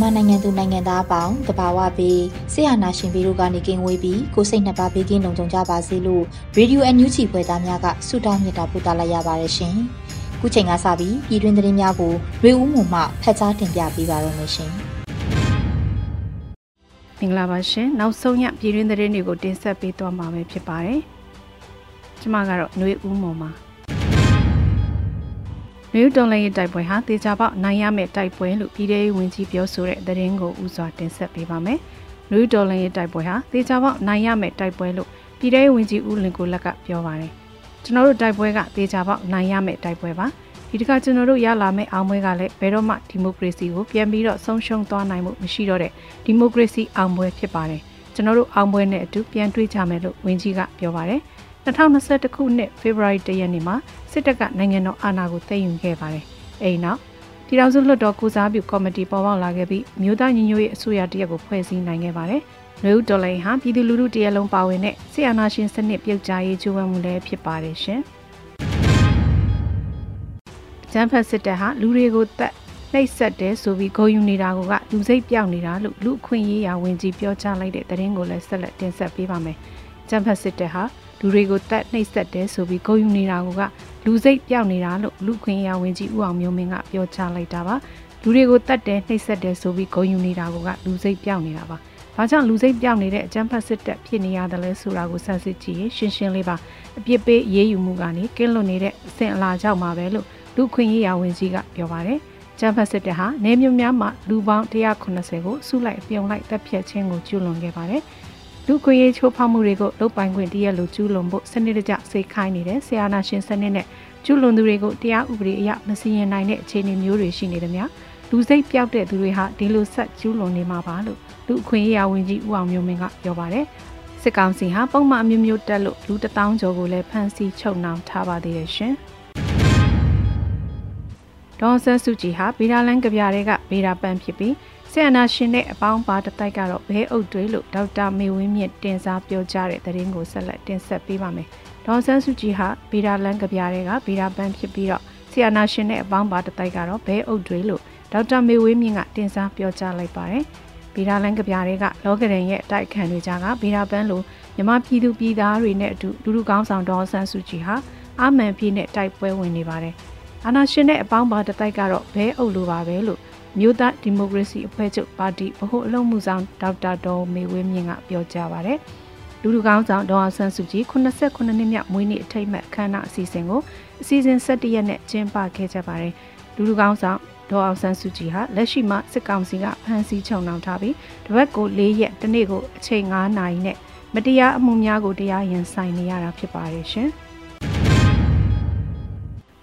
မြန်မာနိုင်ငံသူနိုင်ငံသားအပေါင်းတဘာဝပြီးဆရာနာရှင်ပြီးတို့ကနေကင်းဝေးပြီးကိုစိတ်နှစ်ပါးဘေးကင်းလုံခြုံကြပါစေလို့ရေဒီယိုအန်ယူဂျီဖွယ်သားများကဆုတောင်းမြတ်တာပို့သလိုက်ရပါတယ်ရှင်။ခုချိန်ကစပြီးပြည်တွင်းသတင်းများကိုရေဦးမှုမှဖတ်ကြားတင်ပြပေးပါရမရှင်။မင်္ဂလာပါရှင်။နောက်ဆုံးရပြည်တွင်းသတင်းတွေကိုတင်ဆက်ပေးသွားမှာဖြစ်ပါတယ်။ကျွန်မကတော့ຫນွေဦးမှုမှာ မြို့တော်လည်းတိုက်ပွဲဟာတေချာပေါက်နိုင်ရမယ့်တိုက်ပွဲလို့ပြည်ထောင်ဝင်ကြီးပြောဆိုတဲ့သတင်းကိုဥစွာတင်ဆက်ပေးပါမယ်။မြို့တော်လည်းတိုက်ပွဲဟာတေချာပေါက်နိုင်ရမယ့်တိုက်ပွဲလို့ပြည်ထောင်ဝင်ကြီးဦးလင်ကိုလက်ကပြောပါတယ်။ကျွန်တော်တို့တိုက်ပွဲကတေချာပေါက်နိုင်ရမယ့်တိုက်ပွဲပါ။ဒီတခါကျွန်တော်တို့ရလာမယ့်အောင်ပွဲကလည်းဘယ်တော့မှဒီမိုကရေစီကိုပြန်ပြီးတော့ဆုံးရှုံးသွားနိုင်မှုမရှိတော့တဲ့ဒီမိုကရေစီအောင်ပွဲဖြစ်ပါတယ်။ကျွန်တော်တို့အောင်ပွဲနဲ့အတူပြန်တွေးကြမယ်လို့ဝင်ကြီးကပြောပါတယ်။ 2021ခုနှစ်ဖေဖော်ဝါရီလရက်နေ့မှာစစ်တပ်ကနိုင်ငံတော်အာဏာကိုသိမ်းယူခဲ့ပါတယ်။အဲဒီနောက်ပြည်ထောင်စုလွှတ်တော်ကုစားပြုကော်မတီပေါ်ပေါက်လာခဲ့ပြီးမြို့သားညီညွတ်ရေးအစိုးရတရက်ကိုဖွဲ့စည်းနိုင်ခဲ့ပါတယ်။လူဒေါ်လာဟာပြည်သူလူထုတရက်လုံးပါဝင်တဲ့ဆီအာနာရှင်စနစ်ပြုတ်ကြရေးကြိုးပမ်းမှုလည်းဖြစ်ပါတယ်ရှင်။ကျန်းဖက်စစ်တပ်ဟာလူတွေကိုတက်နှိပ်စက်တယ်ဆိုပြီးဂုံယူနေတာကလူစိတ်ပြောက်နေတာလို့လူအခွင့်ရေးရာဝန်ကြီးပြောကြားလိုက်တဲ့သတင်းကိုလည်းဆက်လက်တင်ဆက်ပေးပါမယ်။ကျန်းဖက်စစ်တပ်ဟာ လူတွေကိုတတ်နှိပ်စက်တယ်ဆိုပြီးဂုဏ်ယူနေတာကလူစိတ်ပြောက်နေတာလို့လူခွင့်ရဝင်ကြီးဦးအောင်မျိုးမင်းကပြောချလိုက်တာပါလူတွေကိုတတ်တယ်နှိပ်စက်တယ်ဆိုပြီးဂုဏ်ယူနေတာကလူစိတ်ပြောက်နေတာပါဘာကြောင့်လူစိတ်ပြောက်နေတဲ့အကြမ်းဖက်စစ်တပ်ဖြစ်နေရတယ်လဲဆိုတာကိုစမ်းစစ်ကြည့်ရင်ရှင်းရှင်းလေးပါအပြစ်ပေးအေးအေးယူမှုကနေကင်းလွတ်နေတဲ့အဆင့်အလာကြောင့်ပါပဲလို့လူခွင့်ရေးရာဝန်ကြီးကပြောပါတယ်ကျန်းဖတ်စစ်တပ်ဟာနေမျိုးများမှလူပေါင်း190ကိုစုလိုက်ပြုံလိုက်တပ်ဖြတ်ခြင်းကိုကျူးလွန်ခဲ့ပါတယ်။ လူခွင့်ရေးချိုးဖောက်မှုတွေကိုလုတ်ပိုင်ခွင့်တရက်လိုကျူးလွန်ဖို့စနစ်တကျစိတ်ခိုင်းနေတဲ့ဆရာနာရှင်စနစ်နဲ့ကျူးလွန်သူတွေကိုတရားဥပဒေအရမစီရင်နိုင်တဲ့အခြေအနေမျိုးတွေရှိနေတယ်များလူစိတ်ပြောက်တဲ့သူတွေဟာဒီလိုဆက်ကျူးလွန်နေမှာပါလို့လူအခွင့်အရေးဝန်ကြီးဦးအောင်မျိုးမင်းကပြောပါတယ်စစ်ကောင်စီဟာပုံမှန်အမျိုးမျိုးတက်လို့လူတထောင်ကျော်ကိုလည်းဖမ်းဆီးချုပ်နှောင်ထားပါသေးတယ်ရှင်ဒေါ်ဆန်းစုကြည်ဟာဗီဒါလန်ကဗျာတွေကဗီဒါပန်ဖြစ်ပြီး ဆရာနာရှင်တဲ့အပေါင်းပါတတိုက်ကတော့ဘဲအုပ်တွေလို့ဒေါက်တာမေဝင်းမြင့်တင်စားပြောကြားတဲ့သတင်းကိုဆက်လက်တင်ဆက်ပေးပါမယ်။ဒေါ်ဆန်းစုကြည်ဟာဗီဒါလန်ကဗျာတွေကဗီဒါပန်းဖြစ်ပြီးတော့ဆရာနာရှင်တဲ့အပေါင်းပါတတိုက်ကတော့ဘဲအုပ်တွေလို့ဒေါက်တာမေဝင်းမြင့်ကတင်စားပြောကြားလိုက်ပါတယ်။ဗီဒါလန်ကဗျာတွေကလောကဒန်ရဲ့အတိုက်ခံတွေကြားကဗီဒါပန်းလို့မြမပြည်သူပြည်သားတွေနဲ့အတူလူလူကောင်းဆောင်ဒေါ်ဆန်းစုကြည်ဟာအာမန်ပြည်နဲ့တိုက်ပွဲဝင်နေပါတယ်။အာနာရှင်တဲ့အပေါင်းပါတတိုက်ကတော့ဘဲအုပ်လိုပါပဲလို့ မြို့သားဒီမိုကရေစီအဖွဲ့ချုပ်ပါတီဗဟိုအလုပ်မှုဆောင်ဒေါက်တာဒေါ်မေဝင်းမြင့်ကပြောကြားပါရယ်လူလူကောင်းဆောင်ဒေါ်အောင်ဆန်းစုကြည်89နှစ်မြောက်မွေးနေ့အထိမ်းအမှတ်အခမ်းအနားအစီအစဉ်ကိုအစီအစဉ်17ရက်နဲ့ကျင်းပခဲ့ကြပါတယ်လူလူကောင်းဆောင်ဒေါ်အောင်ဆန်းစုကြည်ဟာလက်ရှိမှာစစ်ကောင်စီကဖမ်းဆီးချုပ်နှောင်ထားပြီးတပတ်ကို၄ရက်တနေ့ကိုအချိန်9နာရီနဲ့မတရားအမှုများကိုတရားရင်ဆိုင်နေရတာဖြစ်ပါတယ်ရှင်။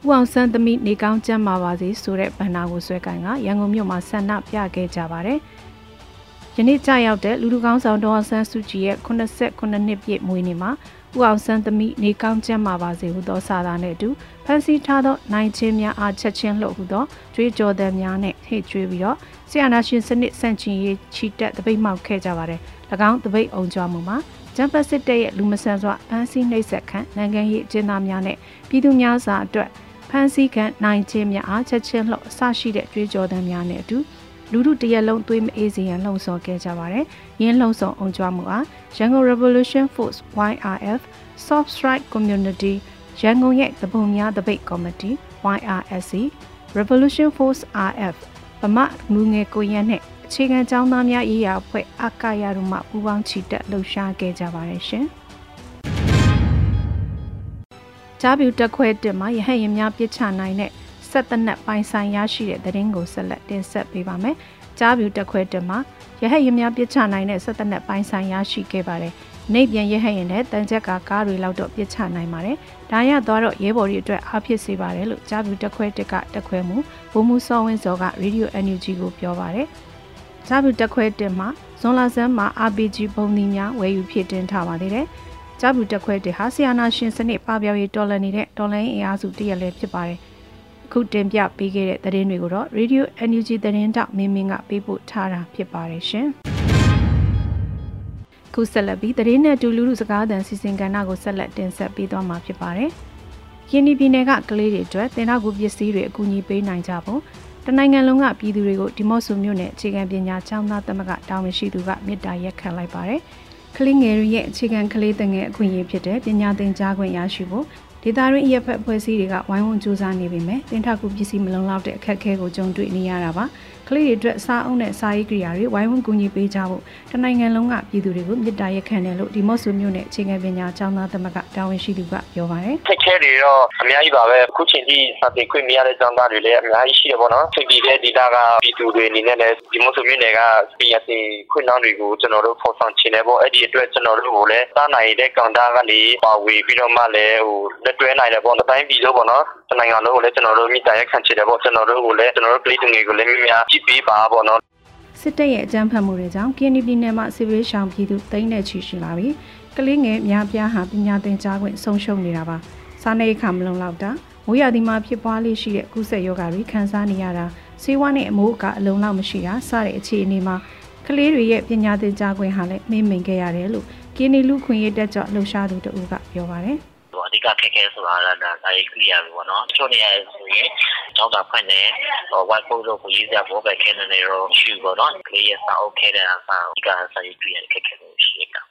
ဦးအောင်ဆန်းသမီးနေကောင်းကျမ်းမာပါစေဆိုတဲ့ဗန္နာကိုဆွဲကိုင်ကရန်ကုန်မြို့မှာဆန္ဒပြခဲ့ကြပါတယ်။ယနေ့ကြာရောက်တဲ့လူလူကောင်းဆောင်ဒေါ်အောင်ဆန်းစုကြည်ရဲ့89နှစ်ပြည့်မွေးနေ့မှာဦးအောင်ဆန်းသမီးနေကောင်းကျမ်းမာပါစေဟုသောစာသားနဲ့အတူဖန်စီထားသောနိုင်ချင်းများအားချက်ချင်းလှုပ်ဟုသောကြွေးကြော်သံများနဲ့ဟိတ်ကြွေးပြီးတော့ဆရာနာရှင်စနစ်ဆန့်ကျင်ရေးချီတက်တပိတ်မှောက်ခဲ့ကြပါတယ်။၎င်းတပိတ်အောင်ကြွမှုမှာဂျမ်ပတ်စစ်တပ်ရဲ့လူမဆန်စွာဖန်စီနှိပ်စက်ခန့်နိုင်ငံရေးအကျဉ်းသားများနဲ့ပြည်သူများစာအတွက် ဖမ်းဆီးခံနိုင်ခြင်းများအားချက်ချင်းလှော့အဆရှိတဲ့ကြွေးကြော်သံများနဲ့အတူလူထုတရက်လုံးသွေးမအေးစေရန်လှုံ့ဆော်ခဲ့ကြပါတယ်။ယင်းလှုံ့ဆော်အောင်ကြွမှုအား Yangon Revolution Force YRF Soft Strike Community ရန်ကုန်ရဲ့သဘုံများတပိတ်ကော်မတီ YRSC Revolution Force RF ဗမာလူငယ်ကိုရက်နဲ့အခြေခံចောင်းသားများရေးရာအဖွဲ့အကာရတို့မှပူးပေါင်းချီတက်လှုပ်ရှားခဲ့ကြပါတယ်ရှင်။ ကြားပြူတက်ခွဲတင်မှာရဟတ်ရင်များပြစ်ချနိုင်တဲ့ဆက်သက်နက်ပိုင်ဆိုင်ရရှိတဲ့သတင်းကိုဆက်လက်တင်ဆက်ပေးပါမယ်။ကြားပြူတက်ခွဲတင်မှာရဟတ်ရင်များပြစ်ချနိုင်တဲ့ဆက်သက်နက်ပိုင်ဆိုင်ရရှိခဲ့ပါတယ်။နေပြန်ရဟတ်ရင်နဲ့တန်ချက်ကကားတွေလောက်တော့ပြစ်ချနိုင်ပါတယ်။ဒါရသွားတော့ရဲဘော်တွေအတွက်အားဖြစ်စေပါတယ်လို့ကြားပြူတက်ခွဲတက်ကတက်ခွဲမှုဘုံမှုစောဝင်းစောကရေဒီယို NUG ကိုပြောပါတယ်။ကြားပြူတက်ခွဲတင်မှာဇွန်လဆန်းမှာ RPG ပုံသီးများဝယ်ယူဖြစ်တင်ထားပါသေးတယ်။ ကြားဘူးတက်ခွဲတဲ့ဟာဆီယနာရှင်စနစ်ပပျောက်ရေးတော်လှန်နေတဲ့တော်လှန်ရေးအင်အားစုတရက်လည်းဖြစ်ပါတယ်။အခုတင်ပြပေးခဲ့တဲ့သတင်းတွေကိုတော့ Radio NUG သတင်းတောက်မင်းမင်းကပေးပို့ထားတာဖြစ်ပါတယ်ရှင်။ခုဆက်လက်ပြီးသတင်းနဲ့အတူလူလူစကားသံစီစဉ်ကဏ္ဍကိုဆက်လက်တင်ဆက်ပေးသွားမှာဖြစ်ပါတယ်။ရင်းဒီပြည်နယ်ကကလေးတွေအတွက်တင်နောက်ကူပစ္စည်းတွေအကူအညီပေးနိုင်ကြဖို့တနိုင်ငံလုံးကပြည်သူတွေကိုဒီမော့ဆိုမြို့နယ်အခြေခံပညာကျောင်းသားသမဂ္ဂတာဝန်ရှိသူကမေတ္တာရက်ခံလိုက်ပါတယ်။ ကလေးငယ်ရဲ့အခြေခံကလေးတငယ်အခွင့်အရေးဖြစ်တဲ့ပညာသင်ကြားခွင့်ရရှိဖို့ဒေသရင်းအရက်ဖက်ဖွဲ့စည်းတွေကဝိုင်းဝန်းစူးစမ်းနေပေမဲ့တင်ထကူပစ္စည်းမလုံလောက်တဲ့အခက်အခဲကိုကြုံတွေ့နေရတာပါ ကလေးတွေအတွက်စားအုပ်နဲ့စားရေးကိရိယာတွေဝိုင်းဝန်းကူညီပေးကြဖို့တနိုင်ငံလုံးကပြည်သူတွေကိုမြစ်တာရက်ခံတယ်လို့ဒီမော့ဆူမြို့နယ်အခြေခံပညာကျောင်းသားသမဂ္ဂတာဝန်ရှိသူကပြောပါတယ်။ခက်ခဲတွေတော့အများကြီးပါပဲအခုချိန်ထိစာသင်ခွင့်မရတဲ့ကျောင်းသားတွေလည်းအများကြီးရှိတယ်ပေါ့နော်။ချိန်ပြီးတဲ့ဒီတာကပြည်သူတွေအနေနဲ့လည်းဒီမော့ဆူမြို့နယ်ကပြည်သင်ခွင့်နှောင်းတွေကိုကျွန်တော်တို့ဖော်ဆောင်ချင်တယ်ပေါ့အဲ့ဒီအတွက်ကျွန်တော်တို့ကိုလည်းစားနိုင်တဲ့ကောင်တာကနေပါဝေပြီးတော့မှလည်းဟိုလက်တွဲနိုင်တယ်ပေါ့။တိုင်းပြည်လို့ပေါ့နော်။တနိုင်ငံလုံးကိုလည်းကျွန်တော်တို့မြစ်တာရက်ခံချင်တယ်ပေါ့ကျွန်တော်တို့ကိုလည်းကျွန်တော်တို့ကလေးသူငယ်ကိုလည်းမြများကြည့်ပေးပါပေါ့နော်စစ်တပ်ရဲ့အကြမ်းဖက်မှုတွေကြောင့်ကင်းနီပြည်နယ်မှာစစ်ဘေးရှောင်ပြည်သူတိမ့်တဲ့ချီရှိလာပြီးကလေးငယ်များပြားဟာပညာသင်ကြားခွင့်ဆုံးရှုံးနေတာပါစားနေခါမလုံလောက်တာမိုးရာသီမှာဖြစ်ပွားလေးရှိတဲ့ကုသရောဂါတွေခံစားနေရတာဆေးဝါးနဲ့အမိုးအကာအလုံးလောက်မရှိတာစတဲ့အခြေအနေမှာကလေးတွေရဲ့ပညာသင်ကြားခွင့်ဟာလည်းနှိမ့်မိန်ခဲ့ရတယ်လို့ကင်းနီလူခွင့်ရေးတက်ကြလှုပ်ရှားသူတဦးကပြောပါတယ် အဓိကခက်ခဲဆိုတာကဒါစာရေးကိရိယာတွေပေါ့နော်တချို့နေရာဆိုရင်ကျောင်းသားဖွင့်နေဟို white board ကိုရေးကြဖို့ပဲခင်းနေရောရှိပေါ့နော်ခေရစာအုပ်ခဲတဲ့အစားအဓိကစာရေးကိရိယာခက်ခဲလို့ရှိတာ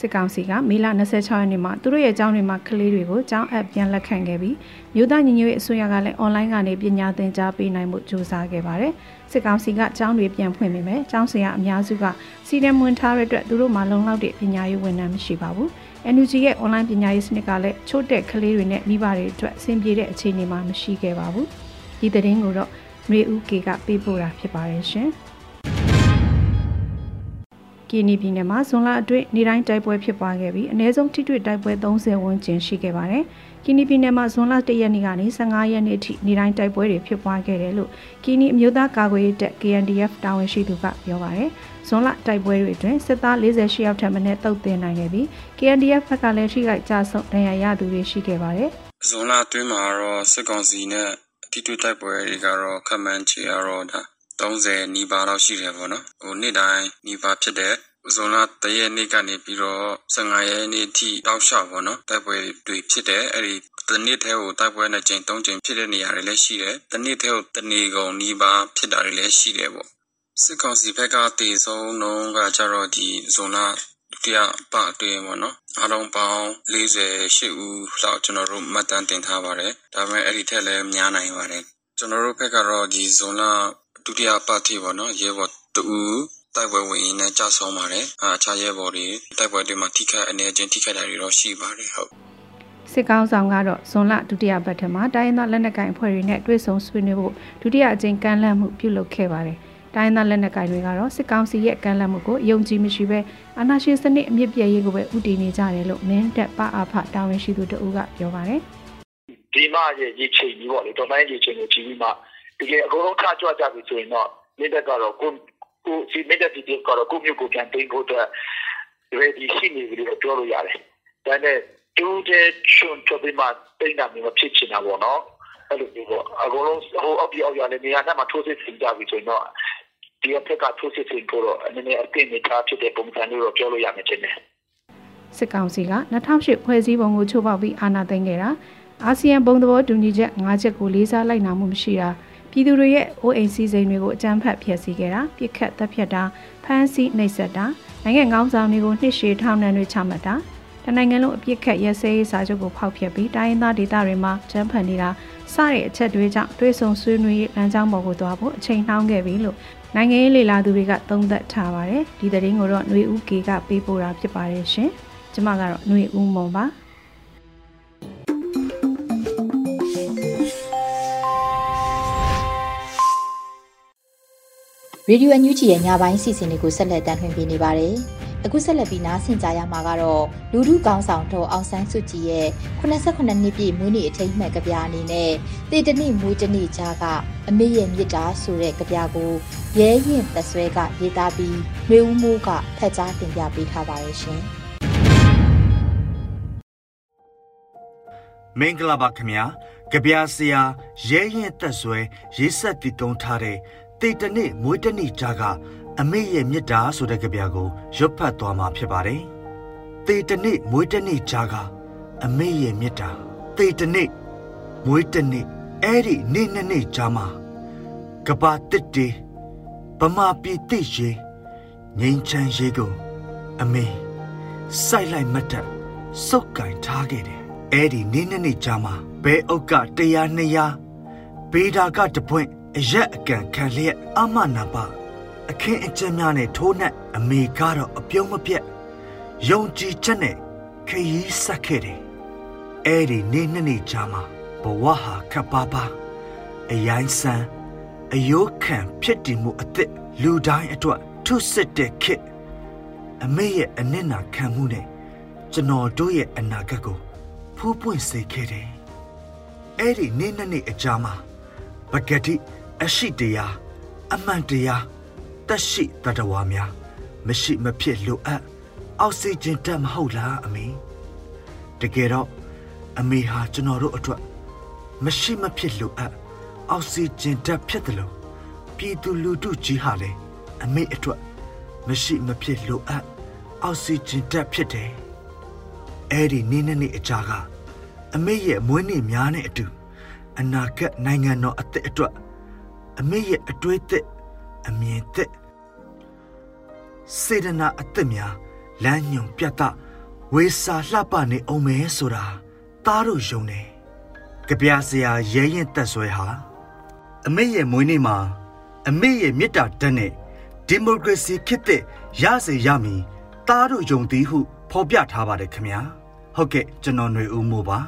စစ်ကောင်စီကမေလ26ရက်နေ့မှာသူတို့ရဲ့အကြောင်းတွေမှာကလေးတွေကိုအကြောင်းအပ်ပြန်လက်ခံခဲ့ပြီးမြို့သားညီညွတ်ရေးအစိုးရကလည်းအွန်လိုင်းကနေပညာသင်ကြားပေးနိုင်မှုစူးစမ်းခဲ့ပါတယ်။စစ်ကောင်စီကအကြောင်းတွေပြန်ဖွင့်ပေမဲ့အကြောင်းဆရာအများစုကစီဒမ်ဝင်ထားတဲ့အတွက်သူတို့မှလုံလောက်တဲ့ပညာရေးဝန်ထမ်းမရှိပါဘူး။ NUG ရဲ့ online ပညာရေးစနစ်ကလည်းချို့တဲ့ကလေးတွေနဲ့မိဘတွေအတွက်အဆင်ပြေတဲ့အခြေအနေမှာမရှိခဲ့ပါဘူး။ဒီသတင်းကိုတော့မေဦးကေကပေးပို့တာဖြစ်ပါတယ်ရှင်။ကီနီပြည်နယ်မှာဇွန်လအတွင်းနေတိုင်းတိုက်ပွဲဖြစ်ပွားခဲ့ပြီးအ ਨੇ ဆုံးထိတွေ့တိုက်ပွဲ30ဝန်းကျင်ရှိခဲ့ပါတယ်။ကီနီပြည်နယ်မှာဇွန်လ1ရက်နေ့ကနေ15ရက်နေ့ထိနေတိုင်းတိုက်ပွဲတွေဖြစ်ပွားခဲ့တယ်လို့ကီနီအမျိုးသားကာကွယ်ရေးတပ် KNDF တာဝန်ရှိသူကပြောပါတယ်။ ဇွန်လတိုက်ပွဲတွေအတွင်းစစ်သား48ယောက်ထပ်မံတုတ်တင်နိုင်ခဲ့ပြီး KNDF ဘက်ကလည်းထိခိုက်ကြဆုံးဒဏ်ရာရသူတွေရှိခဲ့ပါတယ်။ဇွန်လအတွင်းမှာတော့စစ်ကောင်စီနဲ့ထိတွေ့တိုက်ပွဲတွေကတော့ခမှန်ချေရတော့ဒါ30နီးပါးလောက်ရှိတယ်ပေါ့နော်ဟိုနေ့တိုင်းနီးပါးဖြစ်တဲ့ဇွန်လတရက်နေ့ကနေပြီးတော့15ရက်နေ့ထိတောက်လျှောက်ပေါ့နော်တိုက်ပွဲတွေဖြစ်တယ်အဲ့ဒီတနေ့တည်းကိုတိုက်ပွဲနဲ့ချိန်၃ချိန်ဖြစ်တဲ့နေရာတွေလည်းရှိတယ်တနေ့တည်းကိုတနေကုန်နီးပါးဖြစ်တာတွေလည်းရှိတယ်ပေါ့ စစ်ကောင်စီဘက်ကတည်ဆုံးနှုန်းကကြတော့ဒီဇွန်လဒုတိယပတ်အတွင်းပေါ့နော်အားလုံးပေါင်း48ဦးလောက်ကျွန်တော်တို့မှတ်တမ်းတင်ထားပါတယ်ဒါပေမဲ့အဲ့ဒီထက်လည်းများနိုင်ပါတယ်ကျွန်တော်တို့ဘက်ကတော့ဒီဇွန်လဒုတိယပတ်ထိပေါ့နော်ရဲဘော်တူတိုက်ပွဲဝင်ရင်းနဲ့ကြာဆုံးပါတယ်အခြားရဲဘော်တွေတိုက်ပွဲတွေမှာထိခိုက်အနေချင်းထိခိုက်တာတွေတော့ရှိပါတယ်ဟုတ်စစ်ကောင်းဆောင်ကတော့ဇွန်လဒုတိယပတ်ထမှာတိုင်းရင်းသားလက်နက်ကိုင်အဖွဲ့တွေနဲ့တွေ့ဆုံဆွေးနွေးဖို့ဒုတိယအကြိမ်ကမ်းလှမ်းမှုပြုလုပ်ခဲ့ပါတယ်။ တိုင်းရင်းသားလက်နက်ကိုင်တွေကတော့စစ်ကောင်စီရဲ့ကမ်းလှမ်းမှုကိုယုံကြည်မရှိဘဲအာဏာရှင်စနစ်အမြင့်ပြည့်ရေးကိုပဲဥတည်နေကြတယ်လို့မင်းတက်ပအာဖတာဝန်ရှိသူတဦးကပြောပါတယ်။ဒီမှရဲ့ရည်ချိန်ကြီးပေါ့လေတော်တိုင်းရည်ချိန်ကိုကြည့်ပြီးမှတကယ်အကုန်လုံးခါကြွကြပြီဆိုရင်တော့မင်းတက်ကတော့ကိုကိုဒီမင်းတက်ဒီကတော့ကိုမျိုးကိုပြန်သိမ်းဖို့အတွက် ready ရှိနေပြီလို့ပြောလို့ရတယ်။ဒါနဲ့တူတဲ့ချွန်ချပြီးမှတိတ်တာမျိုးဖြစ်ချင်တာပေါ့နော်အဲ့လိုမျိုးပေါ့အကုန်လုံးဟိုအပြအောက်ရနေနေရာနဲ့မှထိုးစစ်ဆင်ကြပြီဆိုတော့ ဒီအဖက်ကထိုးစစ်ဆင်ဖို့တော့အနေနဲ့အတင်းနေထားဖြစ်တဲ့ပုံစံမျိုးတော့ပြောလို့ရမယ်ချင်းတယ်စစ်ကောင်စီက2008ဖွဲ့စည်းပုံကိုချိုးဖောက်ပြီးအာဏာသိမ်းခဲ့တာအာဆီယံဘုံသဘောတူညီချက်၅ချက်ကိုလေးစားလိုက်နာမှုမရှိတာပြည်သူတွေရဲ့အိုးအိမ်စည်းစိမ်တွေကိုအကြမ်းဖက်ဖျက်ဆီးခဲ့တာပြစ်ခတ်တပ်ဖြတ်တာဖမ်းဆီးနှိပ်စက်တာနိုင်ငံကောင်းဆောင်တွေကိုနှစ်ရှည်ထောင်ဒဏ်တွေချမှတ်တာတနိုင်ငံလုံးအပြစ်ခတ်ရဲစဲရေးစာချုပ်ကိုဖောက်ဖျက်ပြီးတိုင်းရင်းသားဒေသတွေမှာကျန်းဖန်နေတာစတဲ့အချက်တွေကြောင့်တွဲဆုံဆွေးနွေးရေးလမ်းကြောင်းပေါ်ကိုသွားဖို့အချိန်နှောင်းခဲ့ပြီလို့ နိုင်ငံရေးလေလာသူတွေကသုံးသပ်ထားပါတယ်ဒီသတင်းကိုတော့ຫນွေဦးကေကပေးပို့တာဖြစ်ပါတယ်ရှင်ကျမကတော့ຫນွေဦးမွန်ပါရေဒီယိုအန်ယူဂျီရဲ့ညပိုင်းစီစဉ်တွေကိုဆက်လက်တင်ပြနေပါတယ်။ အခုဆက်လက်ပြီးနားဆင်ကြရမှာကတော့လူထုကောင်းဆောင်တော်အောင်ဆန်းစုကြည်ရဲ့89နှစ်ပြည့်မွေးနေ့အထိမ်းအမှတ်ကြပြအနေနဲ့တေတနိမွေးတနေ့ကြားကအမေရဲ့မြစ်တာဆိုတဲ့ကြပြကိုရဲရင်သက်ဆွဲကရေးသားပြီးမျိုးဦးမိုးကဖတ်ကြားတင်ပြပေးထားပါရဲ့ရှင်။မင်္ဂလာပါခင်ဗျာ။ကြပြဆရာရဲရင်သက်ဆွဲရေးဆက်တည်ကုန်းထားတဲ့တေတနေ့မွေးတနေ့ကြားက အမေရဲ့မြစ်တာဆိုတဲ့ကြပြကိုရွတ်ဖတ်သွားမှာဖြစ်ပါတယ်။တေတနေ့မွေးတနေ့ကြားကအမေရဲ့မြစ်တာတေတနေ့မွေးတနေ့အဲ့ဒီနေ့နှစ်နေ့ကြားမှာကဘာတစ်တေဗမာပြည်တိရေငိန်ချမ်းရေကိုအမေစိုက်လိုက်မတ်တက်စုပ်ကင်ထားခဲ့တယ်။အဲ့ဒီနေ့နှစ်နေ့ကြားမှာဘဲအုပ်ကတရားနှစ်ရာဘေးဒါကတပွင့်အရက်အကန်ခံလျက်အမနာပါ အခင်းအကျင်းများနဲ့ထိုးနှက်အမေကတော့အပြုံးမပြတ်ယုံကြည်ချက်နဲ့ခရီးဆက်ခဲ့တယ်။အဲ့ဒီနေ့နှစ်နေ့ကြာမှာဘဝဟာခပ်ပါပါအယိုင်းဆန်းအယိုးခံဖြစ်တည်မှုအစ်စ်လူတိုင်းအတွက်ထုစစ်တဲ့ခေတ်အမေရဲ့အနစ်နာခံမှုနဲ့ကျွန်တော်တို့ရဲ့အနာဂတ်ကိုဖူးပွင့်စေခဲ့တယ်။အဲ့ဒီနေ့နှစ်နေ့အကြာမှာပဂတိအရှိတရားအမှန်တရား တက်ရှိတတဝါများမရှိမဖြစ်လိုအပ်အောက်ဆီဂျင်တက်မဟုတ်လားအမေတကယ်တော့အမေဟာကျွန်တော်တို့အတွက်မရှိမဖြစ်လိုအပ်အောက်ဆီဂျင်တက်ဖြစ်တယ်လို့ပြည်သူလူထုကြီးဟာလည်းအမေအတွက်မရှိမဖြစ်လိုအပ်အောက်ဆီဂျင်တက်ဖြစ်တယ်အဲ့ဒီနေ့နေ့အကြာကအမေရဲ့မွေးနေ့များနဲ့အတူအနာဂတ်နိုင်ငံတော်အသက်အတွက်အမေရဲ့အတွေးသက် အမြင်သက်စေတနာအသက်များလမ်းညွန်ပြတ်ဝေစာလှပနေအောင်မဲဆိုတာသားတို့ယုံတယ်ကြပြဆရာရဲရင်သက်ဆွဲဟာအမေရဲ့မွေးနေ့မှာအမေရဲ့မေတ္တာတန်းနဲ့ဒီမိုကရေစီခေတ်သစ်ရစေရမည်သားတို့ယုံသည်ဟု ဖော်ပြထားပါတယ်ခင်ဗျာဟုတ်ကဲ့ကျွန်တော်ຫນွေဦးမိုးပါ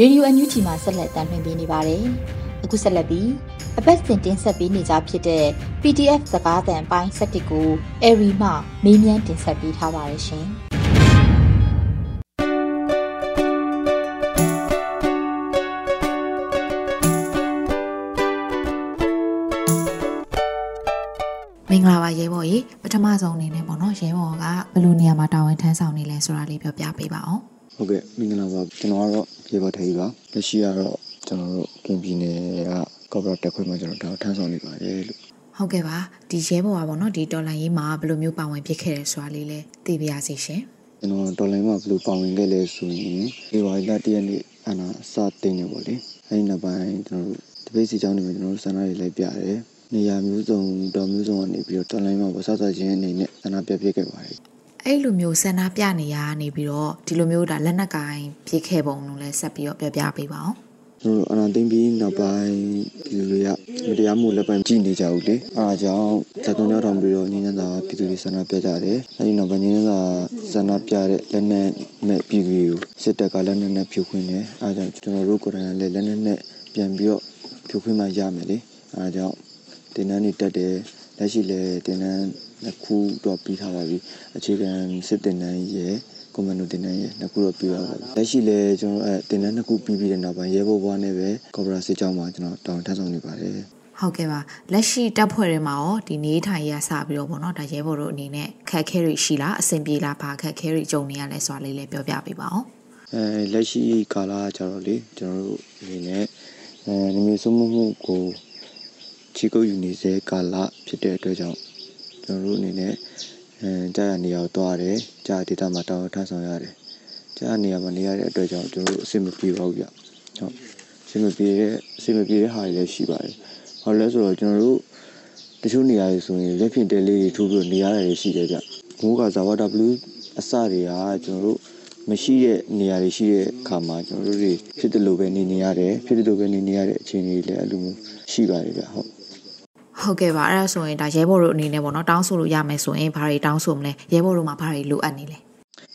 ရေဒီယိုအန်ယူဂျီမှာဆက်လက်တင်ပြနေပါတယ်။အခုဆက်လက်ပြီးအပတ်စဉ်တင်ဆက်ပေးနေကြဖြစ်တဲ့ PDF စကားသံပိုင်း7ကိုအရီမှမေးမြန်းတင်ဆက်ပေးထားပါရရှင်။မင်္ဂလာပါရဲဘော်ရေပထမဆုံးအနေနဲ့ပေါ့နော်ရဲဘော်ကဘယ်လိုနေရာမှာတာဝန်ထမ်းဆောင်နေလဲဆိုတာလေးပြောပြပေးပါအောင်ဟုတ်ကဲ့မင်္ဂလာပါကျွန်တော်ကတော့ ရေဘော်ထေးပါလက်ရှိကတော့ကျွန်တော်တို့ကင်ပြည်နယ်ကကော့ပရက်တက်ခွင့်မှာကျွန်တော်ဒါထမ်းဆောင်နေပါတယ်လို့ဟုတ်ကဲ့ပါဒီရဲဘော်ကပေါ့နော်ဒီတော်လိုင်းရေးမှာဘယ်လိုမျိုးပါဝင်ဖြစ်ခဲ့တယ်ဆိုတာလေးလည်းသိပြရစီရှင်ကျွန်တော်တော်လိုင်းမှာဘယ်လိုပါဝင်ခဲ့လဲဆိုရင်ဒီဝါရီလတရက်နေ့အနာစတင်နေပေါ့လေအဲဒီနောက်ပိုင်းကျွန်တော်တို့တပိတ်စီချောင်းနေမှာကျွန်တော်တို့ဆန္ဒတွေလိုက်ပြတယ်နေရာမျိုးစုံတော်မျိုးစုံကနေပြီးတော့တော်လိုင်းမှာဝဆောက်စားခြင်းအနေနဲ့ဆန္ဒပြပြခဲ့ပါတယ် အဲ့လိုမျိုးဆန္ဒပြနေရနေပြီးတော့ဒီလိုမျိုးဒါလက်နက်ကင်ပြစ်ခဲ့ပုံလို့လည်းဆက်ပြီးတော့ပြောပြပေးပါအောင်ကျွန်တော်အနာသိမ့်ပြီးနောက်ပိုင်းပြည်သူတွေကမတရားမှုလက်ပိုင်းကြည့်နေကြဘူးလေအားအကြောင်းဇက်တုံးရောက်ထောင်ပြီးတော့ညဉ့်ညံသာပြည်သူတွေဆန္ဒပြကြတယ်အဲဒီနောက်ပိုင်းညဉ့်ညံသာဆန္ဒပြတဲ့လက်နက်နဲ့ပြည်သူတွေကိုစစ်တပ်ကလက်နက်နဲ့ဖြိုခွင်းတယ်အားကြောင့်ကျွန်တော်တို့ကိုယ်တိုင်လည်းလက်နက်နဲ့ပြန်ပြီးတော့ဖြိုခွင်းမှရမယ်လေအားကြောင့်တင်းနှန်းနေတက်တယ်လက်ရှိလည်းတင်းနှန်း နှစ်ခုတော့ပြီးထားပါပြီအခြေခံစစ်တင်တန်းရဲ့ကွန်မန်ဒိုတင်တန်းရဲ့နှစ်ခုတော့ပြီးပါပါပြီလက်ရှိလည်းကျွန်တော်အဲတင်တန်းနှစ်ခုပြီးပြီးတဲ့နောက်ပိုင်းရဲဘော်ဘွားနဲ့ပဲကော်ပိုရာစစ်ကြောင်းမှာကျွန်တော်တောင်းထမ်းဆောင်နေပါတယ်ဟုတ်ကဲ့ပါလက်ရှိတပ်ဖွဲ့တွေမှာရောဒီနေထိုင်ရစပြီးတော့ဗောနော်ဒါရဲဘော်တို့အနေနဲ့ခက်ခဲတွေရှိလားအဆင်ပြေလားဘာခက်ခဲတွေကြုံနေရလဲဆိုတာလေးလည်းပြောပြပေးပါအောင်အဲလက်ရှိကာလကျတော့လေကျွန်တော်တို့အနေနဲ့အဲနေမျိုးစုမှုမှုကိုချီကုပ်ယူနေစေကာလဖြစ်တဲ့အတွက်ကြောင့် ကျွန်တော်တို့အနေနဲ့အဲကြာရနေရာကိုသွားရတယ်ကြာဒေတာမှာတောင်းထမ်းဆောင်ရတယ်ကြာနေရာမှာနေရတဲ့အတွက်ကြောင့်ကျွန်တော်တို့အဆင်မပြေပါဘူးဗျဟုတ်အဆင်မပြေတဲ့အဆင်မပြေတဲ့ဟာတွေလည်းရှိပါတယ်ဟောလဲဆိုတော့ကျွန်တော်တို့တချို့နေရာတွေဆိုရင်လက်ဖြင့်တဲလေးတွေထိုးပြီးနေရတယ်ရှိတယ်ဗျမိုးကဇာဝတာဘလူးအစတွေကကျွန်တော်တို့မရှိတဲ့နေရာတွေရှိတဲ့အခါမှာကျွန်တော်တို့တွေဖြစ်တယ်လို့ပဲနေနေရတယ်ဖြစ်တယ်လို့ပဲနေနေရတဲ့အခြေအနေတွေလည်းအဲ့လိုမျိုးရှိပါတယ်ဗျဟုတ် ဟုတ်ကဲ့ပါအဲ့ဒါဆိုရင်ဒါရဲဘော်တို့အနေနဲ့ပေါ့နော်တောင်းဆိုလို့ရမယ်ဆိုရင်ဘာတွေတောင်းဆိုမလဲရဲဘော်တို့မှာဘာတွေလိုအပ်နေလဲ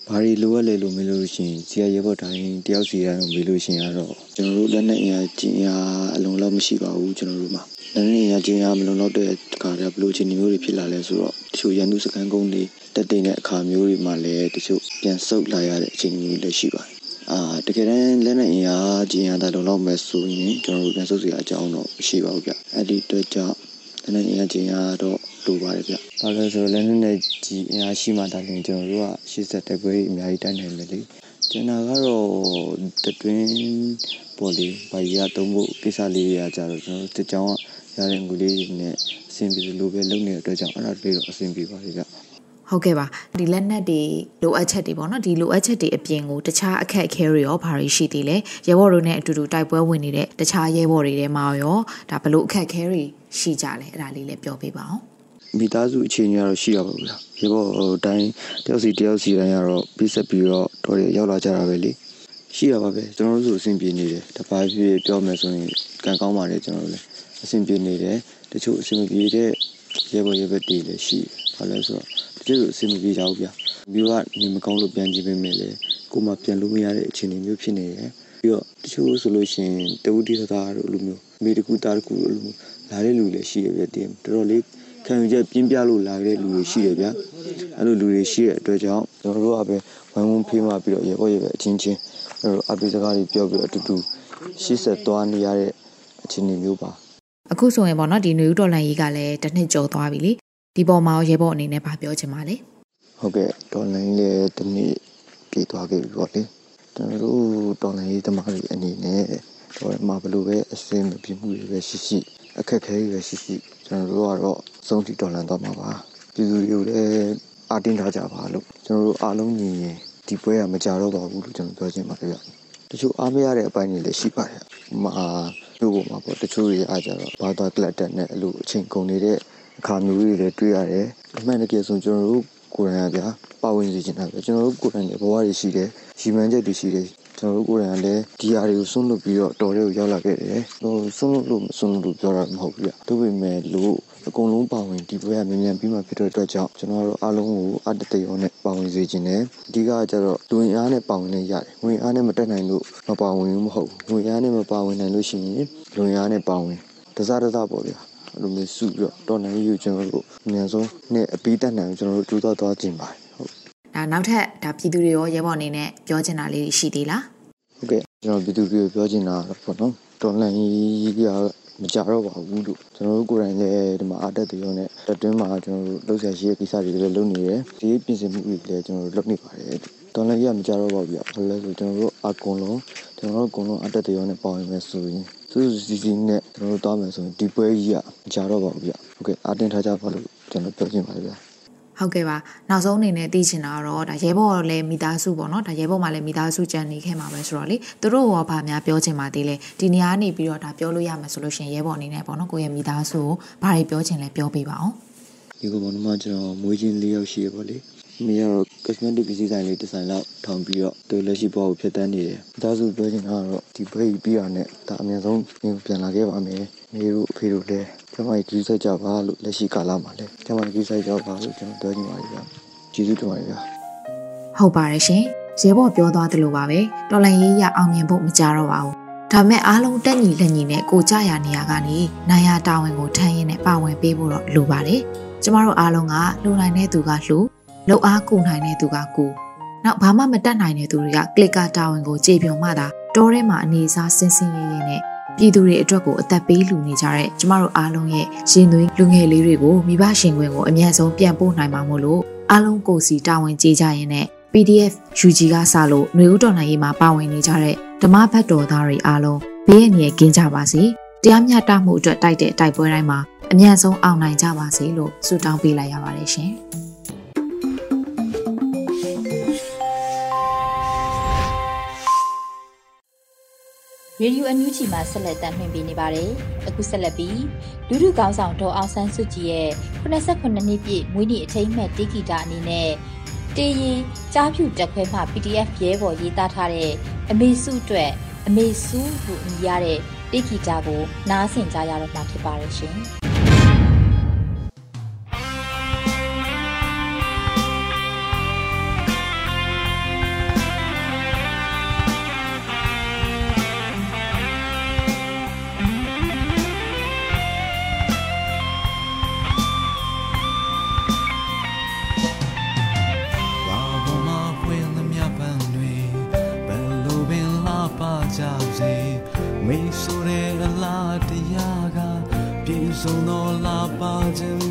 ဘာတွေလိုအပ်လဲလို့မေးလို့ရှိရင်ဇီယာရဲဘော်တိုင်းတယောက်စီတိုင်းမေးလို့ရှိရင်ကတော့ကျွန်တော်တို့လက်နဲ့အင်အားကျင်အားအလုံးလောက်မရှိပါဘူးကျွန်တော်တို့မှာလက်နဲ့အင်အားကျင်အားမလုံးလောက်တဲ့အခါကျဘလို့ချင်းမျိုးတွေဖြစ်လာလဲဆိုတော့တချို့ရန်သူစကန်ကုန်းတွေတက်တင်တဲ့အခါမျိုးတွေမှာလည်းတချို့ပြန်ဆုတ်လာရတဲ့အခြေအနေမျိုးလည်းရှိပါတယ်အာတကယ်တမ်းလက်နဲ့အင်အားကျင်အားတာလုံလောက်မယ်ဆိုရင်ကျွန်တော်တို့ပြန်ဆုတ်စရာအကြောင်းတော့မရှိပါဘူးဗျအဲ့ဒီအတွက်ကြောင့် လက်နဲ့အင်အားကျင်အားတော့လိုပါတယ်ဗျ။ဘာလို့ဆိုတော့လက်နဲ့ကြီးအင်အားရှိမှဒါလည်းကျွန်တော်တို့ကရှေ့ဆက်တိုက်ပွဲအများကြီးတိုက်နိုင်မယ်လေ။ကျွန်တော်ကတော့တတွင်းပေါ်လေဘာကြီးရသုံးဖို့ကိစ္စလေးတွေအကြတော့ကျွန်တော်တို့တကြောင်ကရတဲ့ငွေလေးတွေနဲ့အဆင်ပြေလို့ပဲလုပ်နေတဲ့အတွက်ကြောင့်အဲ့ဒါလေးတော့အဆင်ပြေပါလေဗျ။ ဟုတ်ကဲ့ပါဒီလက်နက်တွေလိုအပ်ချက်တွေပေါ့နော်ဒီလိုအပ်ချက်တွေအပြင်ကိုတခြားအခက်အခဲတွေရောဘာတွေရှိသေးလဲရဲဘော်တို့နဲ့အတူတူတိုက်ပွဲဝင်နေတဲ့တခြားရဲဘော်တွေထဲမှာရောဒါဘလို့အခက်အခဲတွေရှိကြလဲအဲ့ဒါလေးလည်းပြောပြပါအောင်မိသားစုအခြေအနေကတော့ရှိရပါဘူးလားရေဘောဟိုတိုင်းတယောက်စီတယောက်စီတိုင်းကတော့ပြီးဆက်ပြီးတော့တော်ရရောက်လာကြတာပဲလေရှိရပါပဲကျွန်တော်တို့ဆိုအဆင်ပြေနေတယ်တပါးဖြစ်ပြောမယ်ဆိုရင်ကံကောင်းပါလေကျွန်တော်တို့လည်းအဆင်ပြေနေတယ်တချို့အဆင်မပြေတဲ့ရေဘောရေဘက်တွေလည်းရှိ ဘာလဲဆိုတော့တချို့အဆင်မပြေကြဘူးဗျမျိုးကနေမကောင်းလို့ပြန်ကြည့်ပေးမယ်လေကိုမှပြန်လို့မရတဲ့အခြေအနေမျိုးဖြစ်နေတယ်ပြီးတော့တချို့ဆိုလို့ရှိရင်တဝူတီသသားတို့လိုမျိုးမိတကူတာတကူလိုမျိုးလာတဲ့လူလည်းရှိရပြတယ်တော်တော်လေးခံယူချက်ပြင်းပြလို့လာတဲ့လူတွေရှိတယ်ဗျာအဲ့လိုလူတွေရှိတဲ့အတွက်ကြောင့်ကျွန်တော်တို့ကပဲဝိုင်းဝန်းဖေးမှပြီးတော့ရေပေါ်ရေပဲအချင်းချင်းအဲ့လိုအပိစကားတွေပြောပြီးအတူတူရှေ့ဆက်သွားနေရတဲ့အခြေအနေမျိုးပါအခုဆိုရင်ပေါ့နော်ဒီနွေဦးတော်လန်ကြီးကလည်းတစ်နှစ်ကျော်သွားပြီလေ ဒီပေါ်မှာရေပေါ်အနေနဲ့ဗာပြောချင်ပါလေဟုတ်ကဲ့တော်လန်ကြီးလည်းတစ်နှစ်ပြည့်သွားခဲ့ပြီပေါ့လေကျွန်တော်တို့တော်လန်ကြီးသမားတွေအနေနဲ့တော့မှာဘလို့ပဲအစင်မပြမှုတွေပဲရှိရှိအခက်ခဲတွေပဲရှိရှိကျွန်တော်တို့ကတော့စုံတီတော်လန်တော့မှာပါပြည်သူတွေကိုလည်းအားတင်းထားကြပါလို့ကျွန်တော်တို့အားလုံးညီရင်ဒီပွဲကမကြတော့ပါဘူးလို့ကျွန်တော်ပြောချင်ပါတယ်ဗျတချို့အားမရတဲ့အပိုင်းတွေလည်းရှိပါတယ်မာတို့ပေါ်မှာပေါ့တချို့တွေအားကြတော့ဘာသာကလတ်တက်နဲ့အလိုအချိန်ကုန်နေတဲ့ အခါမျိုးတွေလည်းတွေ့ရတယ်အမှန်တကယ်ဆိုကျွန်တော်တို့ကိုယ်တိုင်ကဗျာပါဝင်စီချင်တာပဲကျွန်တော်တို့ကိုယ်တိုင်ရဲ့ဘဝတွေရှိတယ်ရီမန်းချက်တွေရှိတယ်ကျွန်တော်တို့ကိုယ်တိုင်ကလည်းဒီဟာတွေကိုစွန့်လွတ်ပြီးတော့တော်တွေကိုရောက်လာခဲ့တယ်ဟိုစွန့်လွတ်လို့မစွန့်လွတ်လို့ပြောတာမဟုတ်ဘူးဗျဒါပေမဲ့လို့အကုန်လုံးပါဝင်ဒီပွဲကမြန်မြန်ပြီးမှဖြစ်တဲ့အတွက်ကြောင့်ကျွန်တော်တို့အားလုံးကိုအတတရောနဲ့ပါဝင်စေခြင်းနဲ့အဓိကကျတော့လူဝင်အားနဲ့ပါဝင်နေရတယ်။ဝင်အားနဲ့မတက်နိုင်လို့မပါဝင်ဘူးမဟုတ်ဘူး။ဝင်အားနဲ့မပါဝင်နိုင်လို့ရှိရင်လူဝင်အားနဲ့ပါဝင်တစားတစားပေါ့ဗျာ။ အဲ့လိုမျိုးစုပြီးတော့တော်နိုင်ယူကျွန်တော်တို့အများဆုံးနဲ့အပီးတက်နိုင်ကျွန်တော်တို့ကြိုးစားသွားခြင်းပါတယ်။ဟုတ်။ဒါနောက်ထပ်ဒါပြည်သူတွေရောရဲဘော်အနေနဲ့ပြောချင်တာလေးရှိသေးလား။ဟုတ်ကဲ့ကျွန်တော်ပြည်သူတွေကိုပြောချင်တာပေါ့နော်။တော်နိုင်ကြီးကမကြတော့ပါဘူးလို့ကျွန်တော်တို့ကိုယ်တိုင်လည်းဒီမှာအားတက်တယ်ရောနဲ့တက်တွင်းမှာကျွန်တော်တို့လှုပ်ရှားရှိတဲ့ကိစ္စတွေလည်းလုပ်နေတယ်ဒီပြင်ဆင်မှုတွေလည်းကျွန်တော်တို့လုပ်နေပါတယ်တော်လည်းရမကြတော့ပါဘူးဗျဘာလဲဆိုကျွန်တော်တို့အကုန်လုံးကျွန်တော်တို့အကုန်လုံးအားတက်တယ်ရောနဲ့ပေါင်းရမယ်ဆိုရင် စူးစူးစီစီနဲ့ကျွန်တော်တို့တောင်းမယ်ဆိုရင်ဒီပွဲကြီးကမကြတော့ပါဘူးဗျဟုတ်ကဲ့အားတင်ထားကြပါလို့ကျွန်တော်ပြောချင်ပါတယ်ဗျဟုတ်ကဲ့ပါနောက်ဆုံးအနေနဲ့သိချင်တာကတော့ဒါရဲဘော်လည်းမိသားစုပေါ့နော်ဒါရဲဘော်မှလည်းမိသားစုကြံနေခဲ့မှာပဲဆိုတော့လေသူတို့ရောဗာများပြောချင်ပါသေးလဲဒီနေရာနေပြီးတော့ဒါပြောလို့ရမှာဆိုလို့ရှိရင်ရဲဘော်အနေနဲ့ပေါ့နော်ကိုယ့်ရဲ့မိသားစုကိုဘာတွေပြောချင်လဲပြောပြပါအောင်ဒီကဘောနမကျွန်တော်မွေးချင်း၄ယောက်ရှိရပါလေ မိကတော့ cosmetic ပစ္စည်းဆိုင်လေးဒီဇိုင်းလောက်ထောင်ပြီးတော့သူလက်ရှိဘဝကိုဖြစ်တန်းနေတယ်။ဒါဆိုပြောချင်တာကတော့ဒီဘရိတ်ပြီးရနဲ့ဒါအများဆုံးပြန်လာခဲ့ပါမယ်။မိတို့အဖေတို့လည်းကျမကြီးကြီးဆိုင်ကြပါလို့လက်ရှိကာလမှာလည်းကျမကြီးဆိုင်ကြပါလို့ကျွန်တော်ပြောချင်ပါတယ်ဗျာ။ကျေးဇူးတင်ပါတယ်ဗျာ။ဟုတ်ပါတယ်ရှင်။ရဲဘော်ပြောသွားသလိုပါပဲ။တော်လန်ရေးရအောင်မြင်ဖို့မကြတော့ပါဘူး။ဒါမဲ့အားလုံးတက်ညီလက်ညီနဲ့ကိုကြရနေရကနေနိုင်ရတာဝန်ကိုထမ်းရင်းနဲ့ပါဝင်ပေးဖို့တော့လိုပါတယ်။ကျမတို့အားလုံးကလှူနိုင်တဲ့သူကလှူ လှုပ်အားကူနိုင်တဲ့သူကကူနောက်ဘာမှမတတ်နိုင်တဲ့သူတွေကကလစ်ကာတာဝန်ကိုကြေပြုံမှသာတောထဲမှာအနေစားစင်စင်ရဲရဲနဲ့ပြည်သူတွေအတွက်ကိုအသက်ပေးလူနေကြတဲ့ကျမတို့အားလုံးရဲ့ရှင်သွေးလူငယ်လေးတွေကိုမိဘရှင်ခွင်ကိုအမြတ်ဆုံးပြန်ပို့နိုင်မှာမို့လို့အားလုံးကိုစီတာဝန်ကြေကြရင်နဲ့ PDF UG ကစလို့ຫນွေဦးတော်နိုင်ရေးမှာပါဝင်နေကြတဲ့ဓမ္မဘတ်တော်သားတွေအားလုံးဘေးအန္တရာယ်ကင်းကြပါစေတရားမျှတမှုအတွက်တိုက်တဲ့တိုက်ပွဲတိုင်းမှာအမြတ်ဆုံးအောင်နိုင်ကြပါစေလို့ဆုတောင်းပေးလိုက်ရပါတယ်ရှင်။ ရေဒီယိုအန်ယူဂျီမှာဆက်လက်တင်ပြနေပါတယ်။အခုဆက်လက်ပြီးလူထုကောင်းဆောင်ဒေါ်အောင်ဆန်းစုကြည်ရဲ့89နှစ်ပြည့်မွေးနေ့အထိမ်းအမှတ်တေဂီတာအနေနဲ့တေးရင်ကြားဖြူတက်ခွဲမှ PDF ရဲဘော်ရေးသားထားတဲ့အမေစုအတွက်အမေစုလို့အမည်ရတဲ့တေဂီတာကိုနားဆင်ကြရတော့မှာဖြစ်ပါတယ်ရှင်။ ရေ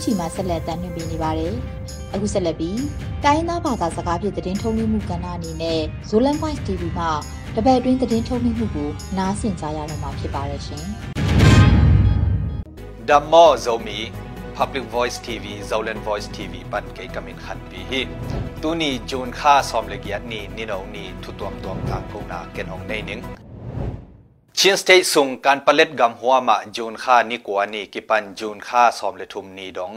ဒီယိုအန်ယူဂျီမှာဆက်လက်တင်ပြနေပါတယ်။အခုဆက်လက်ပြီးတိုင်းသားဘာသာစကားဖြင့်သတင်းထုတ်လွှင့်မှုကဏ္ဍအနေနဲ့ Zolan Voice TV မှတပတ်အတွင်းသတင်းထုတ်လွှင့်မှုကိုနားဆင်ကြရတော့မှာဖြစ်ပါတယ်ရှင်။ Dhammo Zomi Public Voice TV Zolan Voice TV ปันเกกมินขันปีฮีตูนีจูนค่าซอมเลกยัดนี่นี่นองนี่ทุตวมตวมทางกงนาเกนองในนิง ชินสเตทซุงการผลิตกำหัวมาจูนค่านิกวานีกิปันจูนค่าสอมเลทุมนีดอง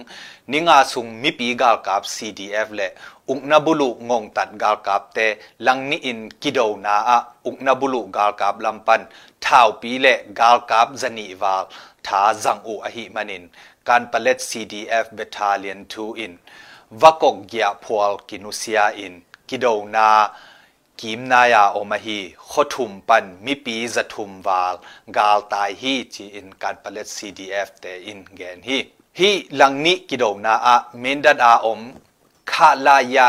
นิงาซุงมิปีกาลกับ CDF เลอุกนบุลุงงตัดกาลกับเตลังนีอินกิโดนาอะอุกนบุลุกาลกับลำปันท้าวปีเลกาลกับจนีวาลทาจังอูอหิมันินการผลิต CDF Battalion 2 in วกกยาพวลกินุเซียอินกิโดนา กิมนายาอมาฮีขทุมปันมิปีจะทุมวาลกาลตายฮีจีอินการผลิต CDF เตอินเกนฮีฮีหลังนี้กิโดนาอะเมนดัดอาอมคาลายะ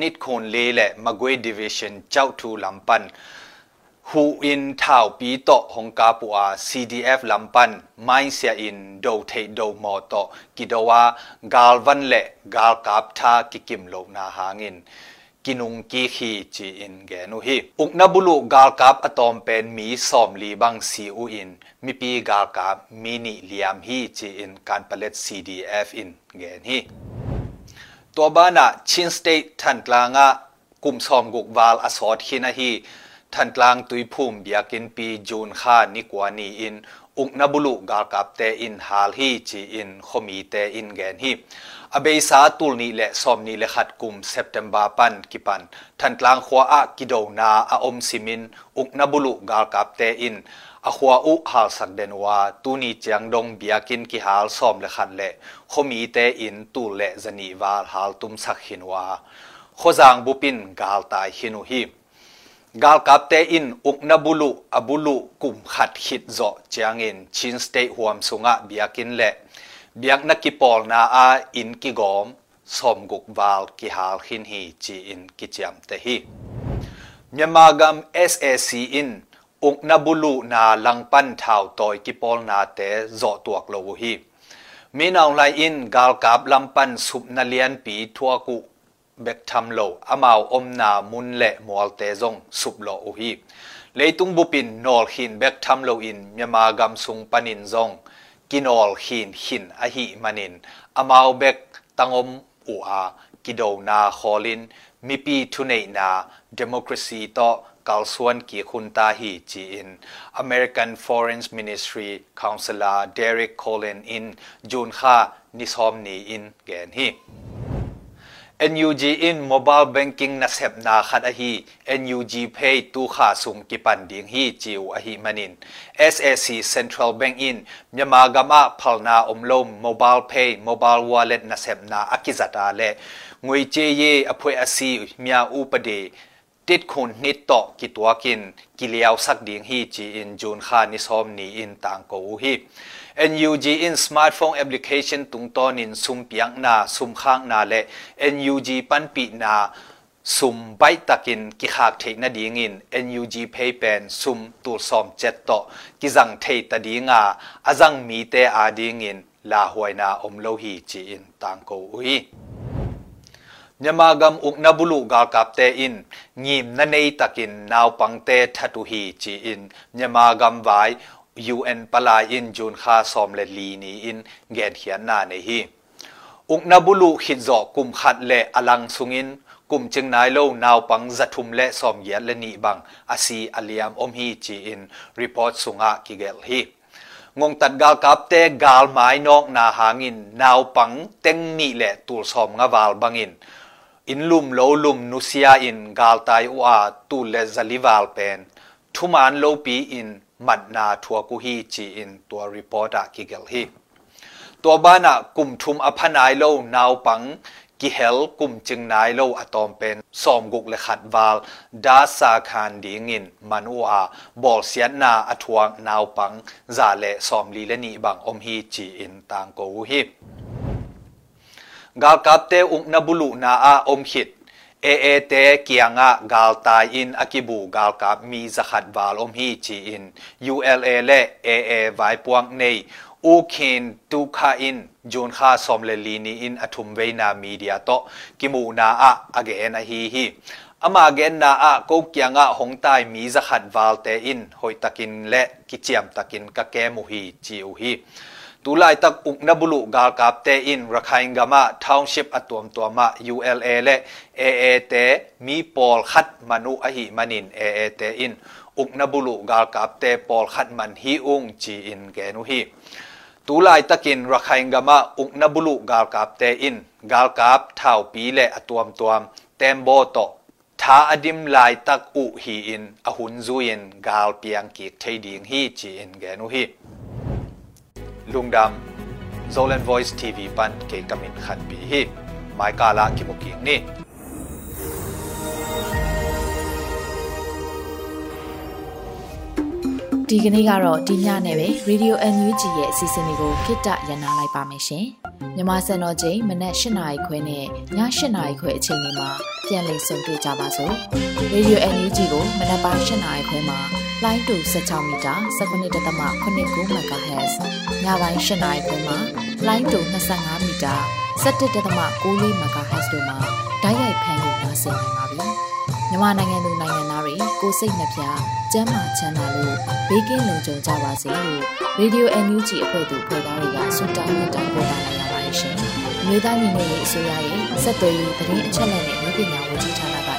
นิดคนเลและมาเกวดิวิชันเจ้าทูลำปันฮูอินท่าวปีโตฮงกาปัว CDF ลำปันไม่เสียอินโดเทโดมอโตกิดว่ากาลวันและกาลกาบทากิกิมโลนาหางิน kinung ki khi chi in ge nu hi ukna bulu gal kap atom pen mi som li bang si u in mi pi gal kap mini liam hi chi in kan palet cdf in gen hi to bana chin state than tlanga kum som guk wal asot hina hi ทันกลางตุยภูมิเบียกินปีจูนข้านิกวานีอินอุก อเบซาตุลนี้และซอมนี้และขัดกลุ่มเซปเทมบาปันกิปันทันกลางขวาอกิโดนาอออมซิมินอุกนบุลุกาลกับเตอินอะขวาอุฮาลสักเดนวาตูนีเจียงดงเบียกินกิฮาลซอมและขัดและขมีเตอินตูและจะนีวาลฮาลตุมสักหินวาขอจางบุปินกาลตายหินุหิกาลกับเตอินอุกนบุลุอบุลุกลุ่มขัดขิดเจาะเจียงอินชินสเตหวมสุงะเบียกินและ biak na ki pol na a in ki gom som guk wal ki hal hin hi chi in ki chiam te hi. Myamagam sac in ukna bulu na langpan thao toy ki pol na te zo tuak lo hi. Minaw lai in gal kap lampan sup na lian pi thua ku bek tham lo amao om na mun le mol te zong sup lo hi. Leitung bupin nol hin bek tham lo in myama gam sung panin zong. Kinol hin hin a hi manin amao bek tangom u a kido na kholin mipi thunei na democracy to kalsuan ki khunta hi chi in American Foreign Ministry Counselor Derek Colin in June kha nisom ni in gen hi NUG in mobile banking na sep na khat a hi NUG pay tu kha sung ki pan ding hi chiu a hi manin SAC Central Bank in myama gama phalna omlom mobile pay mobile wallet na sep na akizata le ngoi che ye aphoi asi mya upade ติดคุณนิดต่อกิตัวกินกิเลียวสักดิ่งฮีจีอินจูนขานิสอมนีอินต่างกูฮี NUG in smartphone application tung ton in sum piang na, sum khang na le. NUG pan pi na, sum bai takin ki khak thei na ding in. NUG pay pen sum tu som chet to. Ki zang thei ta dinga azang mi te a ding in. La huai na om lo hi chi in tang ko ui. Nyamagam uk nabulu gal kap te in. Ngim na nei takin naw pang te thatu hi chi in. Nyamagam vai ยูเอ็นปลาอินจูนคาซอมเลลีนีอินเงียนเฮียนนาในฮีอุกนบุลุขิดจอกุมขัดเลอลังสุงินกุมจึงนายเล่านาวปังจัทุมเละซอมเยียและนีบังอาซีอาเลียมอมฮีจีอินรีพอร์ตสุงะกิเกลฮีงงตัดกาลกับเตกาลไม้นอกนาหางินนาวปังเต็งนี่แหละตูลซอมงาวาลบังอินอินลุมโลลุมนุสยาอินกาลไตายอวาตูลแลซาลิวาลเป็นทุมานโลปีอิน มันนาทัวกุฮีจีอินตัวรีพอร์ตกิเกลฮีตัวบ้านะกลุ่มทุมอภนายโลนาวปังกิเฮลกุมจึงนายโลอะตอมเป็นสอมกุกและขัดวาลดาสาคานดีงินมันอาบอลเสียนาอะทวงนาวปังจาเลสอมลีและนีบังอมฮีจีอินต่างกูฮีกาลกับเตอุกนบุลุนาอาอมขิด e te kianga gal tai in akibu gal kap mi zakhat wal om hi chi in ula le e e vai puang nei u khin tu kha in jun kha som le li ni in athum ve na media to kimu na a again a hi hi ama gen na a ko kyanga hong tai mi zakhat wal te in hoi takin le kichiam takin ka ke mu hi chi u hi ตูไลตักอุกนบุลุกาลกับเตอินรักไฮงามะทาวน์ชิปอตัวมตัวมะ ULA เลเอเอเตมีปอลขัดมนุอหิมันินเอเอเตอินอุกนบุลุกาลกับเตปอลขัดมันฮีอุงจีอินแกนุฮีตูไลตักินรักไฮงามะอุกนบุลุกาลกับเตอินกาลกับทาวปีเลอตัวมตัวมเตมโบโตท้าอดิมลายตักอุฮีอินอหุนซุยินกาลเปียงกีกเทดิงฮีจีอินแกนุฮี lungdam Zolan Voice TV pan ke kamin khan pi hi mai kala ki muking ni ဒီကနေ့ကတော့ဒီညနဲ့ပဲ Radio NUG ရဲ့အစီအစဉ်လေးကိုခਿੱတရနာလိုက်ပါမယ်ရှင်။မြမစံတော်ချိန်မနက်၈နာရီခွဲနဲ့ည၈နာရီခွဲအချိန်တွေမှာပြန်လည်ဆုံတွေ့ကြပါစို့။ Radio NUG ကိုမနက်ပိုင်း၈နာရီခွဲမှာ လိုင်းတူ16မီတာ19.8 MHz ညပိုင်း၈နာရီခွဲမှာလိုင်းတူ25မီတာ17.6 MHz တို့မှာဓာတ်ရိုက်ဖမ်းလို့နိုင်စေနိုင်ပါပြီ။မြန်မာနိုင်ငံသူနိုင်ငံသားတွေကိုစိတ်နှပြကျန်းမာချမ်းသာလို့ဘေးကင်းလုံခြုံကြပါစေလို့ Radio NUG အဖွဲ့သူဖွဲ့သားတွေကဆုတောင်းမြတ်တာပို့တာလိုက်ရပါတယ်ရှင်။မြို့သားညီညွတ်ရေးအစိုးရရဲ့စက်သွေးရေးသတင်းအချက်အလက်နဲ့မြို့ပညာဝန်ကြီးဌာနက